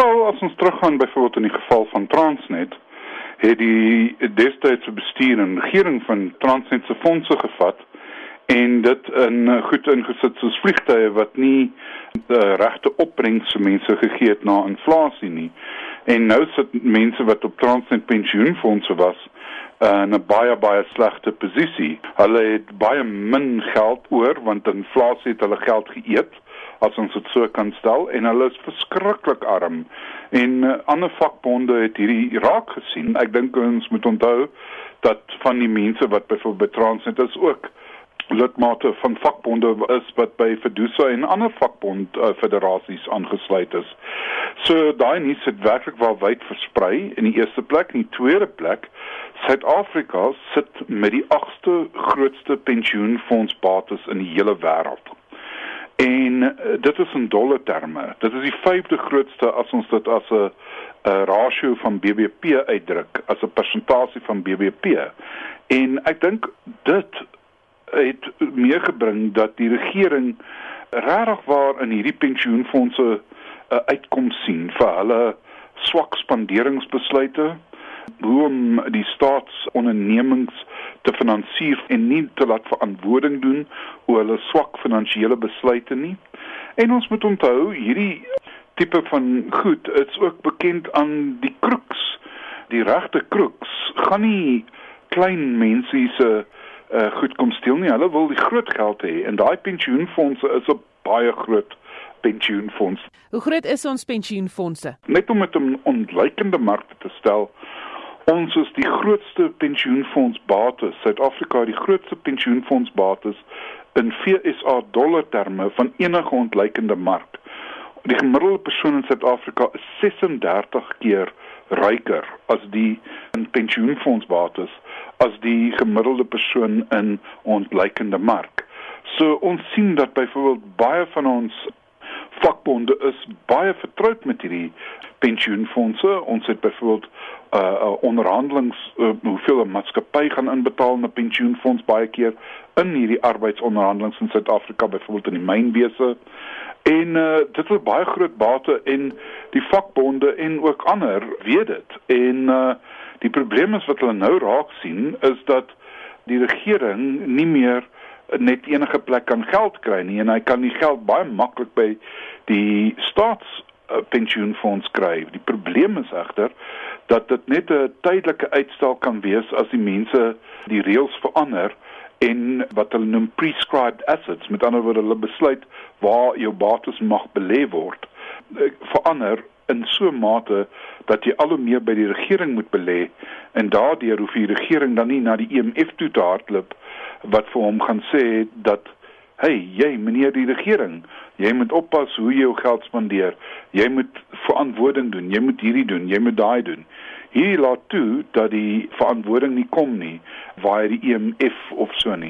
Wel, as ons teruggaan byvoorbeeld in die geval van Transnet, het die destydse bestuur en regering van Transnet se fondse gevat en dit in goed ingesit soos vliegtye wat nie die regte opbrengs vir mense gegee het na inflasie nie. En nou sit mense wat op Transnet pensioenfondse was in 'n baie baie slegte posisie. Hulle het baie min geld oor want inflasie het hulle geld geëet as ons dit so kan stel en hulle is verskriklik arm. En uh, ander vakbonde het hierdie raak gesien. Ek dink ons moet onthou dat van die mense wat byvoorbeeld by Transnet is ook lidmate van vakbonde is wat by Fedusa en ander vakbond uh, federasies aangesluit is. So daai nuus het werklik wel wyd versprei in die eerste plek en die tweede plek Suid-Afrika sit met die agste grootste pensioenfondsbates in die hele wêreld. En uh, dit is in dollar terme. Dit is die vyfde grootste as ons dit as 'n 'n rasio van BBP uitdruk, as 'n persentasie van BBP. En ek dink dit het meegebring dat die regering regtig waar in hierdie pensioenfonde 'n uh, uitkoms sien vir hulle swak spanderingsbesluite hoe om die staatsondernemings te finansier en nie te laat verantwoording doen oor hulle swak finansiële besluite nie. En ons moet onthou hierdie tipe van goed is ook bekend aan die kroeks. Die regte kroeks gaan nie klein mense se uh, goed kom steel nie. Hulle wil die groot geld hê en daai pensioenfondse is 'n baie groot pensioenfonds. Hoe groot is ons pensioenfondse? Net om met 'n onlykende markte te stel, Ons is die grootste pensioenfondsbates. Suid-Afrika die grootste pensioenfondsbates in FSA dollar terme van enige ontlikeende mark. Die gemiddelde persoon in Suid-Afrika is 36 keer ryker as die in pensioenfondsbates as die gemiddelde persoon in ontlikeende mark. So ons sien dat byvoorbeeld baie van ons vakbonde is baie vertroud met hierdie pensioenfondse. Ons het byvoorbeeld uh, uh onderhandelings uh, hoeveel 'n maatskappy gaan inbetaal na pensioenfonds baie keer in hierdie arbeidsonderhandelings in Suid-Afrika byvoorbeeld in die mynwese. En uh, dit is baie groot bate en die vakbonde en ook ander weet dit. En uh die probleem is wat hulle nou raak sien is dat die regering nie meer net enige plek kan geld kry nie en hy kan die geld baie maklik by die staats uh, pensioenfonds kry. Die probleem is egter dat dit net 'n tydelike uitstel kan wees as die mense die reëls verander en wat hulle noem prescribed assets met ander woorde hulle besluit waar jou bates mag belê word uh, verander in so 'n mate dat jy al hoe meer by die regering moet belê en daardeur hoef die regering dan nie na die EMF toe te hardloop wat vir hom gaan sê dat hey jy meneer die regering jy moet oppas hoe jy jou geld spandeer. Jy moet verantwoording doen. Jy moet hierdie doen. Jy moet daai doen. Hier laat toe dat die verantwoording nie kom nie waar die EMF of so nie